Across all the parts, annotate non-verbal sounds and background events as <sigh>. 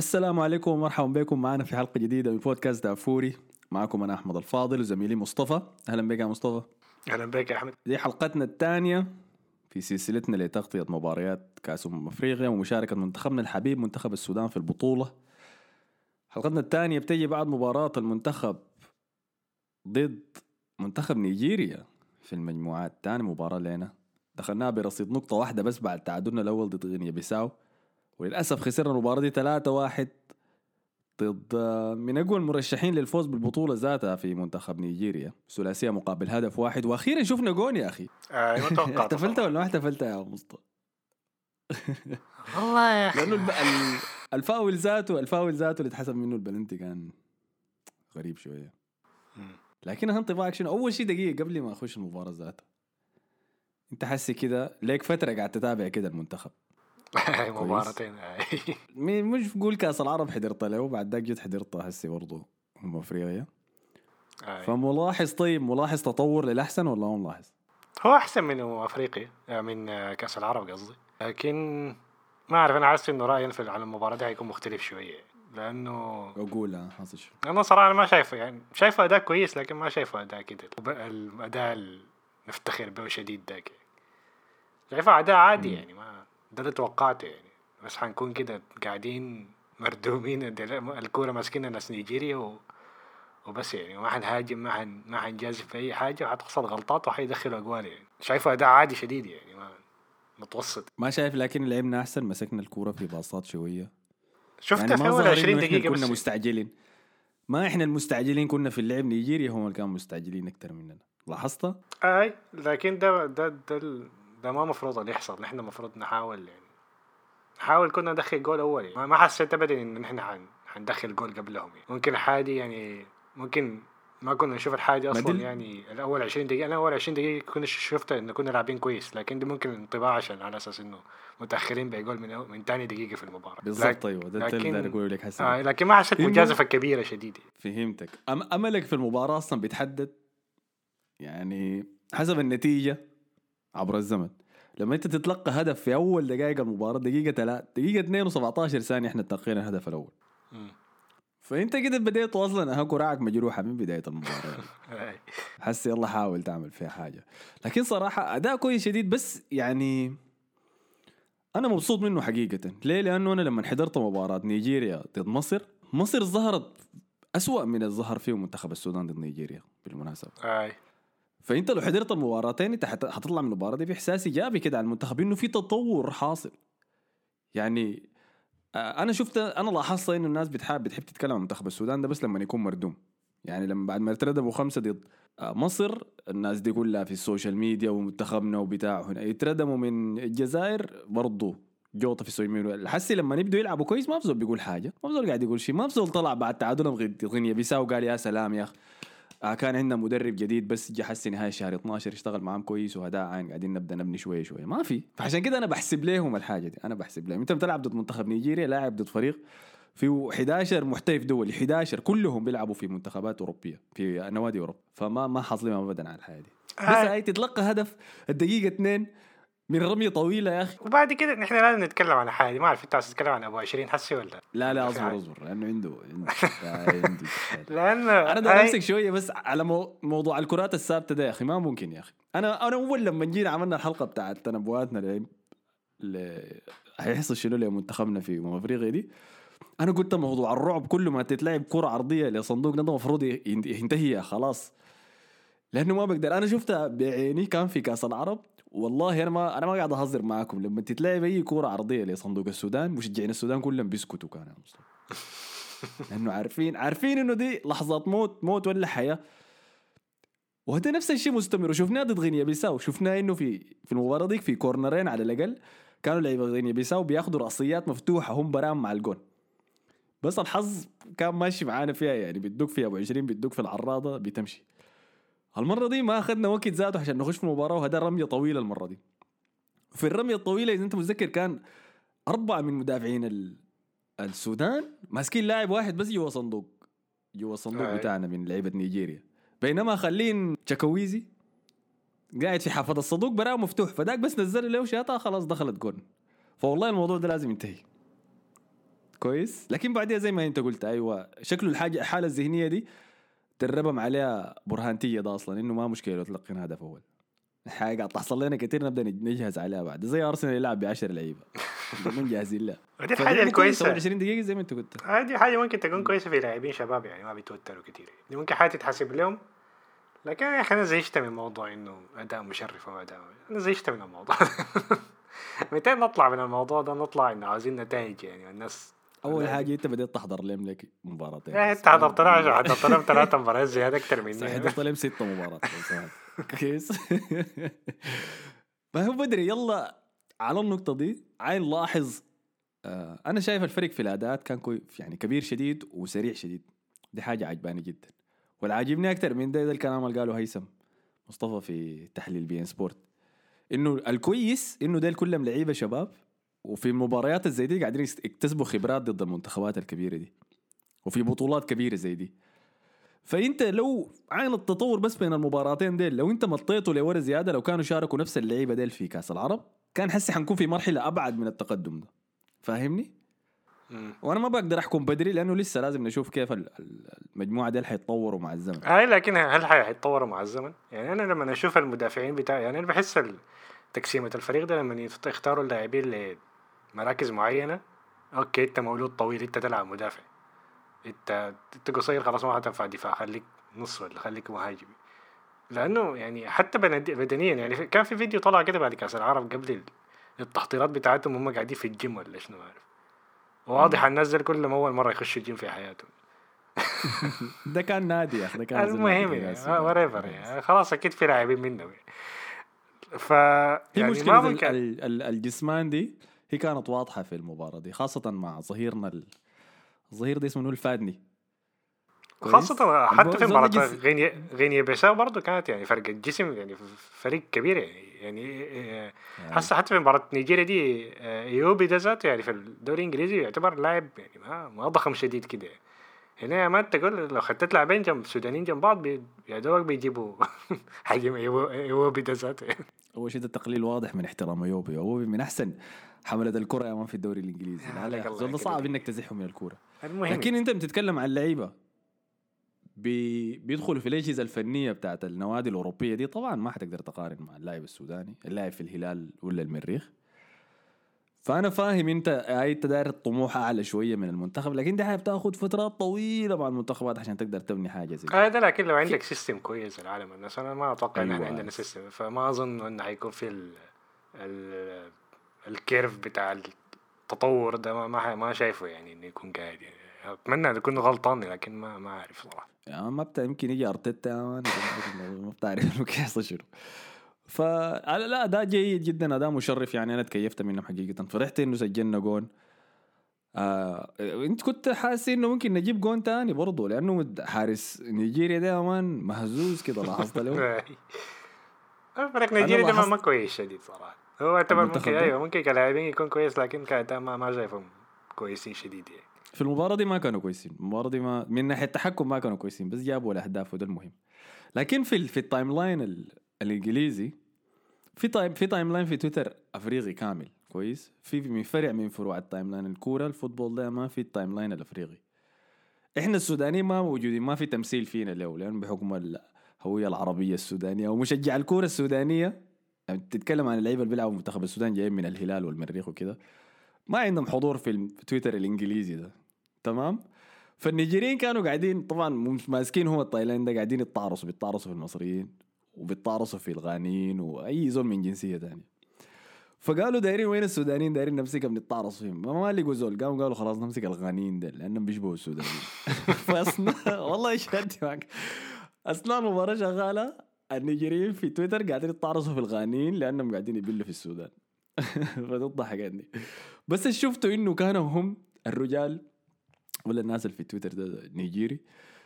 السلام عليكم ومرحبا بكم. معنا في حلقة جديدة من بودكاست دافوري. معكم أنا أحمد الفاضل وزميلي مصطفى. أهلا بك يا مصطفى. أهلا بك يا أحمد. دي حلقتنا الثانية في سلسلتنا لتغطية مباريات كأس أمم أفريقيا ومشاركة منتخبنا الحبيب منتخب السودان في البطولة. حلقتنا الثانية بتجي بعد مباراة المنتخب ضد منتخب نيجيريا في المجموعات ثاني مباراة لنا دخلناها برصيد نقطة واحدة بس بعد تعادلنا الأول ضد غينيا بيساو. وللأسف خسرنا المباراة دي 3 1 ضد من أقوى المرشحين للفوز بالبطولة ذاتها في منتخب نيجيريا. ثلاثية مقابل هدف واحد. وأخيرا شفنا جون يا أخي. آه توقعت <laughs> احتفلت. ولا ما احتفلت يا مصطفى؟ والله يا أخي. لأنه الفاول ذاته الفاول ذاته اللي اتحسب منه البلنتي كان غريب شوية. لكن انطباعك شنو؟ أول شيء دقيقة قبل ما أخش المباراة ذاتها أنت حسي كده؟ ليك فترة قاعد تتابع كده المنتخب. <laughs> مباراتين آه. <laughs> مش بقول كأس العرب حضرت له وبعد ذاك جيت حضرتها هسي برضه هم أفريقيا آه. فملاحظ طيب ملاحظ تطور للأحسن ولا ما ملاحظ؟ هو أحسن من أفريقيا آه، من آه، كأس العرب قصدي لكن ما أعرف أنا حاسس إنه رأيي في على المباراة دي حيكون مختلف شوية لأنه أقول ها، حاصل شو أنا صراحة ما شايفه يعني شايفه أداء كويس لكن ما شايفه أداء كده الأداء اللي نفتخر به شديد ذاك شايفه أداء عادي. يعني ما ده اللي توقعته يعني. بس حنكون كده قاعدين مردومين الكورة ماسكينها ناس نيجيريا و... وبس يعني. ما حنهاجم ما حن ما حنجازف في أي حاجة وحتحصل غلطات وحيدخلوا أجوال يعني. شايفه أداء عادي شديد يعني ما متوسط. ما شايف لكن لعبنا أحسن مسكنا الكورة في باصات شوية. شفتها يعني في اول ظهر 20 إنه إحنا دقيقة كنا بس. مستعجلين. ما إحنا المستعجلين كنا في اللعب نيجيريا هم اللي كانوا مستعجلين أكثر مننا. لاحظت؟ أي لكن ده ده ده, ده ما مفروض اللي يحصل. نحن المفروض نحاول يعني. نحاول كنا ندخل جول أول يعني. ما- ما حسيت ابدا إن نحن حن حندخل جول قبلهم يعني. ممكن الحادي يعني ممكن ما كنا نشوف الحاجة أصلا بدل- يعني الأول 20 دقيقة. أنا أول 20 دقيقة كنا ش- شفت انه كنا لاعبين كويس لكن دي ممكن انطباع عشان على أساس إنه متأخرين بجول من أو- من ثاني دقيقة في المباراة. بالضبط أيوه. ده اللي لكن- داير أقول لك حسن آه لكن ما حسيت مجازفة كبيرة شديدة. فهمتك. أم أملك في المباراة أصلا بيتحدد؟ يعني حسب النتيجة؟ عبر الزمن. لما انت تتلقى هدف في أول دقائق المباراة دقيقة 3 دقيقة 2 و17 ثانية إحنا تلقينا الهدف الأول. فأنت كده بديت أصلا أها كراعك مجروحة من بداية المباراة. <laughs> حس يلا حاول تعمل فيها حاجة. لكن صراحة أداء كويس شديد بس يعني أنا مبسوط منه حقيقة. ليه؟ لأنه أنا لما حضرت مباراة نيجيريا ضد مصر مصر ظهرت أسوأ من الظهر فيه منتخب السودان ضد نيجيريا بالمناسبة. فانت لو حضرت المباراتين انت حت- حتطلع من المباراة دي في احساس إيجابي كده على المنتخب إنه في تطور حاصل. يعني أنا شفت أنا لاحظت إنه الناس بتحب بتحب تتكلم عن منتخب السودان ده بس لما يكون مردوم. يعني لما بعد ما يتردموا خمسة ضد مصر الناس دي كلها في السوشيال ميديا ومنتخبنا وبتاع هنا يتردموا من الجزائر برضو جوطة في السوشيال ميديا. حسي لما يبدوا يلعبوا كويس ما بزول بيقول حاجة ما بزول قاعد يقول شيء ما بزول طلع بعد تعادلهم ضد غينيا بيساو قال يا سلام يا أخي آه كان عندنا مدرب جديد بس جه حسي نهايه شهر 12 اشتغل معاهم كويس وهدا عين قاعدين نبدأ نبني شوية شوية ما في. فعشان كده أنا بحسب لهم الحاجة دي. أنا بحسب لهم أنت بتلعب ضد منتخب نيجيريا لاعب ضد فريق فيه 11 محترف دولي 11 كلهم بيلعبوا في منتخبات أوروبية في نوادي اوروبا فما ما حظلم ابدا على الحاجة دي. بس آي. هاي تتلقى هدف الدقيقة 2 من رمية طويلة يا أخي. وبعد كده نحن لازم نتكلم عن حاجة ما أنت عايز تتكلم عن أبو 20 حسي ولا؟ لا لا حاجة. أصبر لأنه عنده عنده <laughs> لأن أنا بدي أمسك شوية بس على مو... موضوع الكرات الثابتة ده يا أخي ما ممكن يا أخي. أنا أنا أول لما جينا عملنا الحلقة بتاعت تنبؤاتنا ل... ل... هيحصل شنو لمنتخبنا في امم أفريقيا دي؟ أنا قلت موضوع الرعب كل ما تتلعب كرة عرضية لصندوق ده المفروض ينتهي خلاص. لأنه ما بقدر. أنا شفتها بعيني كان في كأس العرب والله أنا ما أنا ما قاعد أهزر معاكم. لما تتلعب أي كره عرضية لصندوق السودان مشجعين السودان كلهم بيسكتوا كان يا مصطفى. <laughs> لأنه عارفين عارفين إنه دي لحظات موت موت ولا حياة. وهذا نفس الشيء مستمر. وشفناه ضد غينيا بيساو. شفناه إنه في في المباراة ديك في كورنرين على الأقل كانوا لعيبة غينيا بيساو بياخذوا رأسيات مفتوحة. هم برام مع الجون. بس الحظ كان ماشي معانا فيها يعني. بيدوك فيها أبو 20 بيدوك في العراضة بتمشي. المره دي ما أخذنا وقت ذاته عشان نخش في المباراة وهذا رميه طويلة المرة دي. في الرمية الطويلة إذا أنت متذكر كان أربعة من مدافعين ال... السودان ماسكين لاعب واحد بس جوا صندوق. جوا الصندوق. بتاعنا من لعيبة نيجيريا. بينما خلين تشاكويزي قاعد في حافظ الصندوق براه مفتوح. فداك بس نزل له شاطها خلاص دخلت جون. فوالله الموضوع ده لازم ينتهي. كويس؟ لكن بعدها زي ما أنت قلت أيوه شكله الحاجة الحالة الذهنية دي تربم عليها برهانتية ده أصلا إنه ما مشكلة لو تلقينا هدف أول. حاجة قاعد تحصل لنا كثير نبدأ نجهز عليها بعد. زي أرسنال يلعب ب 10 لعيبه <laughs> من جاهزين لها ودي <laughs> الحاجة الكويسه 20 دقيقة زي ما أنت قلت. هذه حاجة ممكن تكون كويسة في لاعبين شباب يعني ما بيتوتروا كثير دي ممكن حاجة تتحسب لهم. لكن يا أخي أنا زهقت من موضوع إنه أداء مشرف واداء أنا زهقت من الموضوع <laughs> متى نطلع من الموضوع ده؟ نطلع إنه عاوزين نتائج يعني الناس أول حاجة أنت بديت تحضر لهم لك مباراتين. يعني أنت حضرت عشان حضرت لهم ثلاث <laughs> مباريات زيادة أكثر مني. حضرت لهم ست مباريات. <laughs> كويس. <laughs> ما هو بدري يلا على النقطة دي عاين لاحظ آه أنا شايف الفرق في الأداء كان كوي يعني كبير شديد وسريع شديد. دي حاجة عجباني جدا. والعاجبني أكثر من ده, ده الكلام اللي قاله هيثم مصطفى في تحليل beIN Sports. إنه الكويس إنه ده كلهم لعيبة شباب وفي المباريات زي دي قاعدين يكتسبوا خبرات ضد المنتخبات الكبيرة دي. وفي بطولات كبيرة زي دي. فإنت لو عين التطور بس بين المباراتين ديل لو إنت مطيته لورا زيادة لو كانوا شاركوا نفس اللعيبة ديل في كأس العرب كان حسي حنكون في مرحلة أبعد من التقدم ده. فاهمني؟ وأنا ما بقدر أحكم بدري لأنه لسه لازم نشوف كيف المجموعة دي حيتطوروا مع الزمن. أي لكن هل حيتطوروا مع الزمن؟ يعني أنا لما أشوف المدافعين بتاعي يعني أنا بحس تقسيمة الفريق ده لما يختاروا اللاعبين لمراكز معينة. أوكي أنت مولود طويل أنت تلعب مدافع. أنت انت قصير خلاص ما حتنفع دفاع خليك نص ولا خليك مهاجم لأنه يعني حتى بدنيا يعني كان في فيديو طلع كده بعد كأس العرب قبل التحضيرات بتاعتهم هم قاعدين في الجيم ولا شنو عارف واضح الناس دي كلهم أول مرة يخشوا الجيم في حياتهم. <laughs> ده كان نادي يا أخي ده كان المهم يعني وريفر يعني. خلاص أكيد في لاعبين منهم ف يعني ما ممكن الجسمان دي؟ هي كانت واضحة في المباراة دي خاصة مع ظهيرنا الظهير ده اسمه الفادني خاصة حتى في مباراة غينيا غينيا بيساو برضه كانت يعني فرق الجسم يعني فريق كبير يعني يعني حتى حتى في مباراة نيجيريا دي إيوبي ده ذاته يعني في الدوري الإنجليزي يعتبر لاعب يعني ما, ما ضخم شديد كده. هنا ما تقول لو خدت لاعبين جنب سودانيين جنب بعض يا دوبك بيجيبوا <laughs> حجم إيوبي ده ذاته. أول شيء ده التقليل واضح من احترام إيوبي. إيوبي من أحسن حملة الكرة يا man في الدوري الإنجليزي. لا صعب إنك تزحه من الكرة المهم. لكن أنت بتتكلم عن لعيبة بي بيدخلوا في الأجهزة الفنية بتاعت النوادي الأوروبية دي. طبعا ما حتقدر تقارن مع اللاعب السوداني اللاعب في الهلال ولا المريخ. فأنا فاهم أنت انت داير الطموح أعلى شوية من المنتخب لكن دي بتاخذ فترات طويلة مع المنتخبات عشان تقدر تبني حاجة زي هذا آه لكن لو عندك system كويس العالم الناس أنا ما أتوقع أيوة. ان إحنا عندنا system فما أظن إنه حيكون في ال ال ال curve بتاع التطور ده ما ما شايفه يعني إنه يكون قاعد يعني. أتمنى ان اكون غلطان لكن ما ما أعرف صراحة. يعني ما بتاع يمكن يجي أرتيتا ما بتعرف <laughs> انه كيف شنو. ف لا اداء جيد جدا أداء مشرف يعني أنا تكيفت منهم حقيقة. فرحت إنه سجلنا جون. آه إنت كنت حاسس إنه ممكن نجيب جون تاني برضه لأنه حارس نيجيريا ده مان مهزوز كده لاحظت له <laughs> فريق نيجيريا ده ما كويس شديد صراحة. هو اعتبر ممكن أيوه ممكن كلاعبين يكون كويس لكن كاداء ما ما شايفهم كويسين شديد يعني. في المباراة دي ما كانوا كويسين. المباراة دي ما من ناحية التحكم ما كانوا كويسين بس جابوا الأهداف وده المهم. لكن في في ال timeline الإنجليزي في time في timeline في تويتر أفريقي كامل كويس. في من فرع من فروع ال timeline الكورة ال football ده ما في ال timeline الأفريقي. إحنا السودانيين ما موجودين ما في تمثيل فينا له لأنه بحكم الهويه العربية السودانية ومشجع الكورة السودانية يعني تتكلم عن اللعيبة اللي بيلعبوا منتخب السودان جايين من الهلال والمريخ وكده. ما عندهم حضور في التويتر الإنجليزي ده. تمام؟ فالنيجيريين كانوا قاعدين طبعا ماسكين هم ال timeline ده قاعدين يتعرصوا بيتعرصوا في المصريين وبيتعرصوا في الغانيين وأي زول من جنسية ثانية فقالوا دايرين وين السودانيين؟ دايرين نمسكها بنتعرص فيهم. ما, لقوا زول. قاموا قالوا خلاص نمسك الغانيين ده لأنهم بيشبهوا السودانيين. <laughs> فاصلا والله شهدت معك. أثناء المباراة شغالة النيجيريين في تويتر قاعدين يتعرصوا في الغانيين لأنهم قاعدين يبلوا في السودان. <laughs> فتضحك يعني. بس شفتوا إنه كانوا هم الرجال ولا الناس اللي في تويتر ده نيجيري؟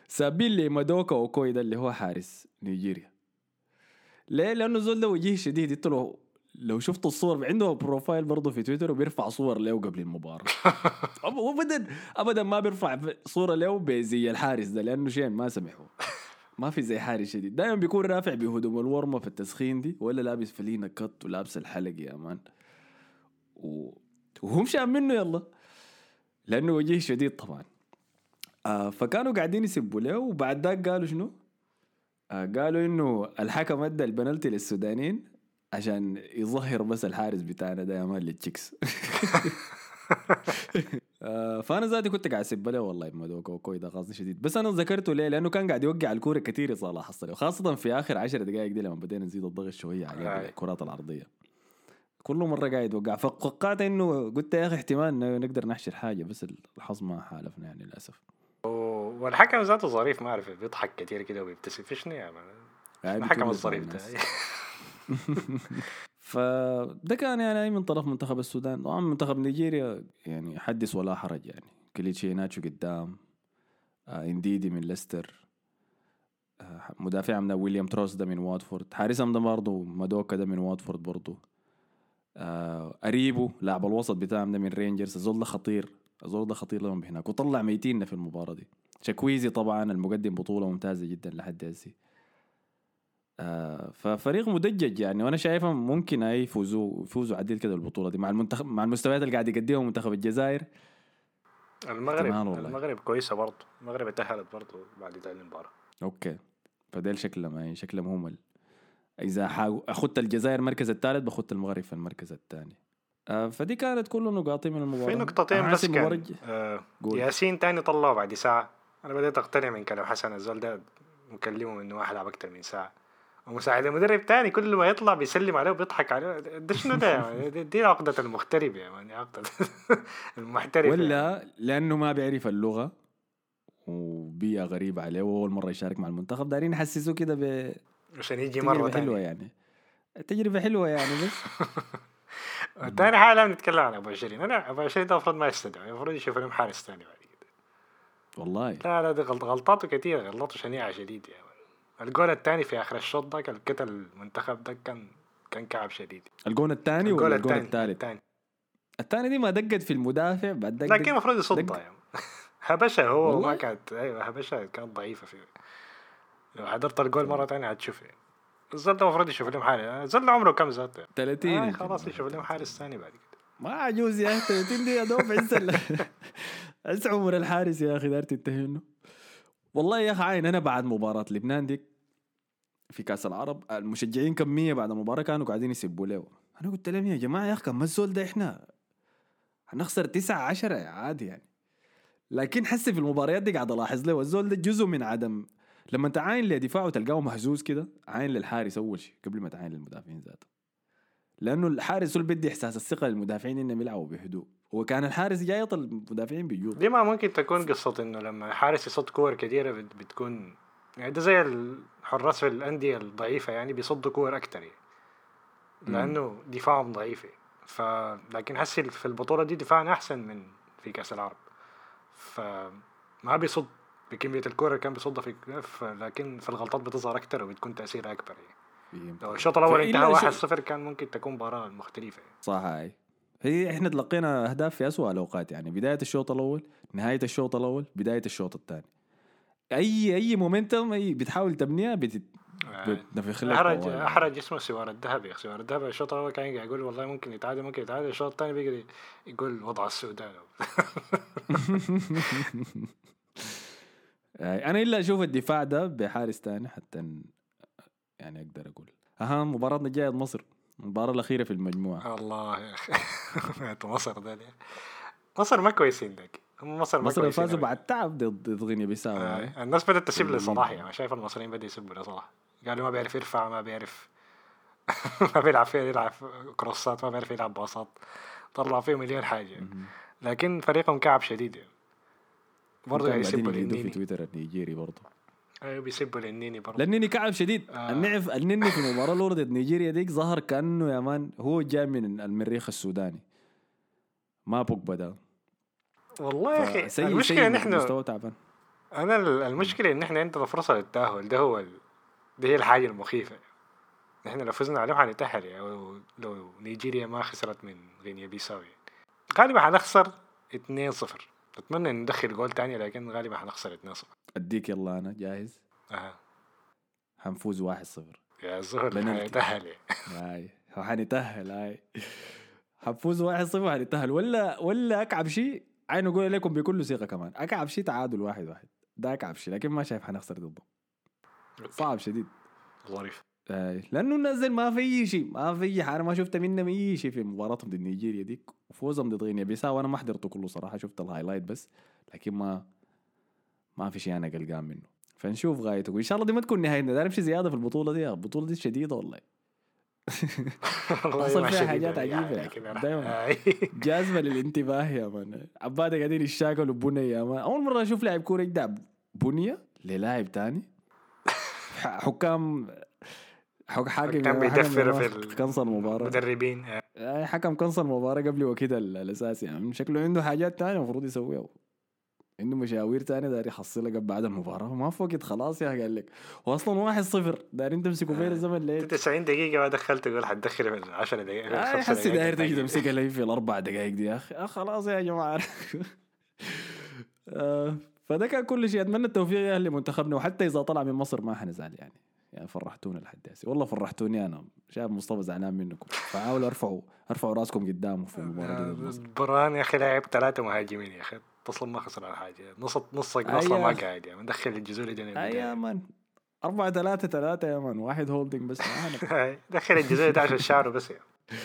سابين لي مادوكا اوكوي ده اللي هو حارس نيجيريا. ليه؟ لأنه زول ده وجيه شديد. انت لو لو شفتوا الصور عنده profile برضه في تويتر وبيرفع صور له قبل المباراة. <laughs> ابدا ابدا ما بيرفع صورة له زي الحارس ده لأنه شيء ما سمحوا ما في زي حارس شديد. دائما بيكون رافع بهدوم الورمة في التسخين دي ولا لابس فلينة كت ولابس الحلق يا man. و... وهم شام منه يلا. لأنه وجيه شديد طبعا. آه فكانوا قاعدين يسبوا له وبعد ذاك قالوا شنو؟ آه قالوا إنه الحكم أدى البنالتي للسودانيين عشان يظهر بس الحارس بتاعنا ده يا man لل chicks. <laughs> <laughs> فأنا ذاتي كنت قاعد أسب له والله مادوكا اوكوي ده قصدي شديد. بس أنا ذكرته ليه؟ لأنه كان قاعد يوقع الكورة كثير يا صلاح حصل وخاصة في آخر 10 دقائق دي لما بدينا نزيد الضغط شوية على آه. الكرات العرضيه كل مرة قاعد يوقع. فقعت إنه قلت يا أخي احتمال نقدر نحشر حاجة بس الحظ ما حالفنا يعني للأسف. والحكم ذاته ظريف ما أعرف بيضحك كتير كده وبيبتسم في شنو يا مان يعني الحكم الظريف. ده. <laughs> فده كان يعني من طرف منتخب السودان. طبعا منتخب نيجيريا يعني حدث ولا حرج يعني. كليتشي ناتشو قدام آه إنديدي من ليستر آه مدافعهم ويليام تروس ده من واتفورد. حارسهم ده برضه مادوكا ده من واتفورد برضه آه أريبو لاعب الوسط بتاعهم ده من رينجرز. الزول ده خطير. الزول ده خطير لهم هناك وطلع ميتين في المباراة دي. شكويزي طبعا المقدم بطولة ممتازة جدا لحد هسه. آه ففريق مدجج يعني وأنا شايفهم ممكن أي يفوزوا يفوزوا عديل كده بالبطولة دي مع المنتخب مع المستويات اللي قاعد يقدمها منتخب الجزائر. المغرب. المغرب كويسة برضه المغرب اتأهلت برضه بعد ذا المباراة. okay. فديل شكلهم يعني شكلهم هم ال... إذا حاو... أخذت الجزائر المركز الثالث بأخذت المغرب في المركز الثاني. آه فدي كانت كل نقاطي من المباراة. في نقطتين بس كان آه. ياسين تاني طلعه بعد ساعة. أنا بديت أقتنع من كلام حسن الزول ده مكلمه إنه واحد لعب أكتر من ساعة. ومساعد المدرب تاني كل ما يطلع بيسلم عليه وبيضحك عليه. ده شنو ده؟ مان؟ دي, عقدة <laughs> المغترب مان عقدة المحترف يعني. ولا لأنه ما بيعرف اللغة وبيئة غريبة عليه وأول مرة يشارك مع المنتخب دارين يحسسوه كده ب عشان يجي مرة تجربه حلوة تانية. يعني. تجربة حلوة يعني بس. <laughs> تاني حاجة نتكلم عن أبو عشرين. أنا أبو عشرين ده المفروض ما يستدعي المفروض يشوف لهم حارس تاني بعد كده. والله. لا لا دي غلط غلطاته كتير غلطاته شنيعة شديد يا مان الجول الثاني في آخر الشوط ده كان كتل المنتخب ده كان كان كعب شديد. الجون الثاني ولا الجون الثالث الثاني دي ما دقت في المدافع بعد دق لكن المفروض يصدها يعني. <laughs> هبشة هو والله؟ ما كانت أيوه هبشة كانت ضعيفة فيه لو حضرت الجول مرة تانية هتشوف. يعني الزول ده المفروض يشوف لهم حارس الزول عمره كم ذاته يعني 30 آه. خلاص يشوف لهم حارس ثاني بعد كده. ما عجوز يا أخي 30 دي يا دوب عز <laughs> عز عمر الحارس يا أخي دار تنتهي منه. والله يا أخي عاين أنا بعد مباراة لبنان دي في كأس العرب المشجعين كمية بعد المباراة كانوا قاعدين يسبوا له أنا قلت لهم يا جماعة يا أخي كم الزول ده إحنا هنخسر تسعة عشرة عادي يعني. لكن حسي في المباريات دي قاعد ألاحظ له الزول ده جزء من عدم لما تعاين لدفاعه تلقاه مهزوز كده عاين للحارس أول شيء قبل ما تعاين للمدافعين ذاته لأنه الحارس اللي بدي إحساس الثقة للمدافعين إنهم يلعبوا بهدوء. وكان الحارس جاي يطل المدافعين بيجوب دي ما ممكن تكون قصة إنه لما الحارس يصد كور كثيرة بت- بتكون يعني ده زي الحراس في الأندية الضعيفة يعني بيصدوا كور أكتر يعني. لأنه دفاعهم ضعيف. ف لكن حسي في البطولة دي دفاعنا أحسن من في كأس العرب فما بيصد بكمية الكورة اللي كان بيصدها في لكن في الغلطات بتظهر أكتر وبتكون تأثيرها أكبر يعني. لو الشوط الأول فإلا انتهى شيء- 1-0 كان ممكن تكون مباراة مختلفة يعني. صح هاي هي إحنا تلقينا أهداف في اسوء الأوقات يعني بداية الشوط الأول نهاية الشوط الأول بداية الشوط الثاني. أي أي مومنتم أي بتحاول تبنيها بت... بتنفخ لك أحرج. أحرج اسمه سوار الذهبي سوار الذهبي الشوط الأول كان قاعد يقول والله ممكن يتعادل ممكن يتعادل الشوط الثاني بيقعد يقول وضع السودان. <laughs> آه، أنا إلا أشوف الدفاع ده بحارس تاني حتى يعني أقدر أقول. أها مباراتنا الجاية مصر. المباراة الأخيرة في المجموعة الله يا <laughs> أنتوا مصر ده ليه؟ مصر ما كويسين ذاك هم مصر ما مصر فازوا. بعد تعب ضد غينيا بيساو. آه، الناس بدأت تسيب. لصلاح يعني شايف المصريين بدأوا يسبوا لصلاح قالوا ما بيعرف يرفع ما بيعرف <laughs> ما بيلعب فيه يلعب كروسات ما بيعرف يلعب باصات طلع فيه مليون يعني. مهم. لكن فريقهم كعب شديد يعني برضه يسبوا في تويتر النيجيري برضه أيوه بيسبوا للنيني برضه. لانني كعب شديد. آه. النعف النني في المباراة الأولى ضد نيجيريا ديك ظهر كأنه يا مان هو جاي من المريخ السوداني. ما بوجبا ده. والله يا أخي فسيء المشكلة سيء إن إحنا مستوى تعبان. أنا ال- المشكلة إن إحنا عندنا فرصة للتأهل. ده هو ال... دي هي الحاجة المخيفة. إحنا لو فزنا عليهم هنتأهل يعني لو, لو نيجيريا ما خسرت من غينيا بيساو يعني. غالبا هنخسر 2-0 أتمنى ان ندخل جول تاني لكن غالبا هنخسر 2-0 أديك يلا أنا جاهز؟ أها. حنفوز 1-0 يا زهر يعني. <laughs> هاي حنتاهل هاي. حنفوز 1-0 وحنتاهل ولا ولا أكعب شيء عين أقول لكم بكل ثقه كمان. أكعب شيء تعادل واحد واحد. ده أكعب شيء لكن ما شايف حنخسر ضده. صعب شديد. ظريف. لأنه نزل ما في شيء ما في حاجة ما شفت منهم أي شيء في مباراتهم ضد نيجيريا ديك. وفوزهم ضد غينيا بيساو أنا ما حضرته كله صراحة شفت الهايلايت بس لكن ما ما في شيء أنا قلقان منه. فنشوف غايته. وإن شاء الله دي ما تكون نهايتنا. ده نمشي زيادة في البطولة دي؟ البطولة دي شديدة والله. حصل فيها حاجات يعني يعني. كده. دايماً. جاذبه للانتباه يا مان. عباده قاعدين يشاكلوا بني يا مان. أول مرة أشوف لاعب كورة يدع بنية للاعب تاني. <laughs> حكام حك حاكم كان بيدفر في مان كنسل المباراه المدربين آه. آه، حكم كنسل المباراه قبل وكيد ال- الاساسي يعني. شكله عنده حاجات تانية المفروض يسويها. عنده مشاوير تانية داير يحصلها قبل بعد المباراة. ما في وقت خلاص يا أخي قال لك. واصلا واحد صفر. دايرين تمسكوا فين الزمن ليه؟ 90 دقيقة ما دخلت تقول حتدخل في 10 دقائق آه حسي. داير تجي تمسكها لي في الأربع <laughs> دقائق دي يا أخي؟ آه خلاص يا جماعة. <laughs> آه فده كان كل شيء. أتمنى التوفيق يا أهل منتخبنا وحتى إذا طلع من مصر ما حنزعل يعني. يعني فرحتونا لحد هسه والله فرحتوني أنا. شايف مصطفى زعلان منكم. فحاولوا ارفعوا ارفعوا راسكم قدامه في المباراه دي بران يا أخي لعب ثلاثة مهاجمين يا أخي. أصلا ما خسر على حاجة نص أي أصلا يا ما. قاعد يعني. مدخل من اي يا. مان أربعة ثلاثة ثلاثة يا مان واحد holding بس. <laughs> دخل الجزولي ده عشان شعره بس يعني. <laughs>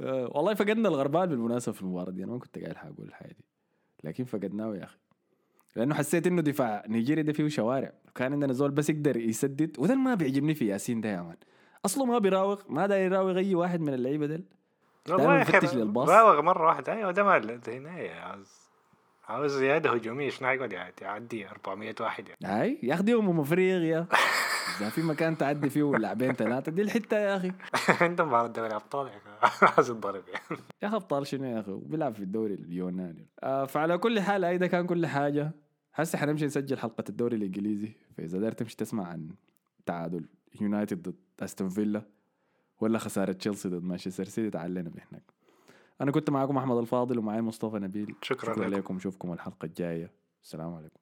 آه، والله فقدنا الغربال بالمناسبة في المباراة دي. أنا ما كنت قايل حاقول الحاجة دي. لكن فقدناه يا أخي. لأنه حسيت إنه دفاع نيجيريا ده فيه شوارع كان عندنا زول بس يقدر يسدد وده ما بيعجبني في ياسين ده يا مان. أصله ما بيراوغ ما داير يراوغ أي واحد من اللعيبة ديل. والله يا يفتش أخي للباص. راوغ مرة واحدة. أيوه ده ما هنا عاوز عاوز زيادة هجومية. شنو يقعد يعدي- يعدي 400 واحد يعني هاي يا أخي دي أمم أفريقيا إذا في مكان تعدي فيه لاعبين ثلاثة دي الحتة يا أخي. <laughs> عندهم مباراة دوري ابطال يا أخي. <laughs> عاوز يتضرب يعني. يا أخي أبطال شنو يا أخي؟ وبيلعب في الدوري اليوناني. آه فعلى كل حال هاي ده كان كل حاجة. هسه حنمشي نسجل حلقة الدوري الإنجليزي. فإذا دار تمشي تسمع عن تعادل يونايتد ضد أستون فيلا ولا خسارة تشيلسي ضد مانشستر سيتي تعلينا بهناك أنا كنت معكم أحمد الفاضل ومعي مصطفى نبيل. شكراً شكرا لكم. لكم نشوفكم الحلقة الجاية. السلام عليكم.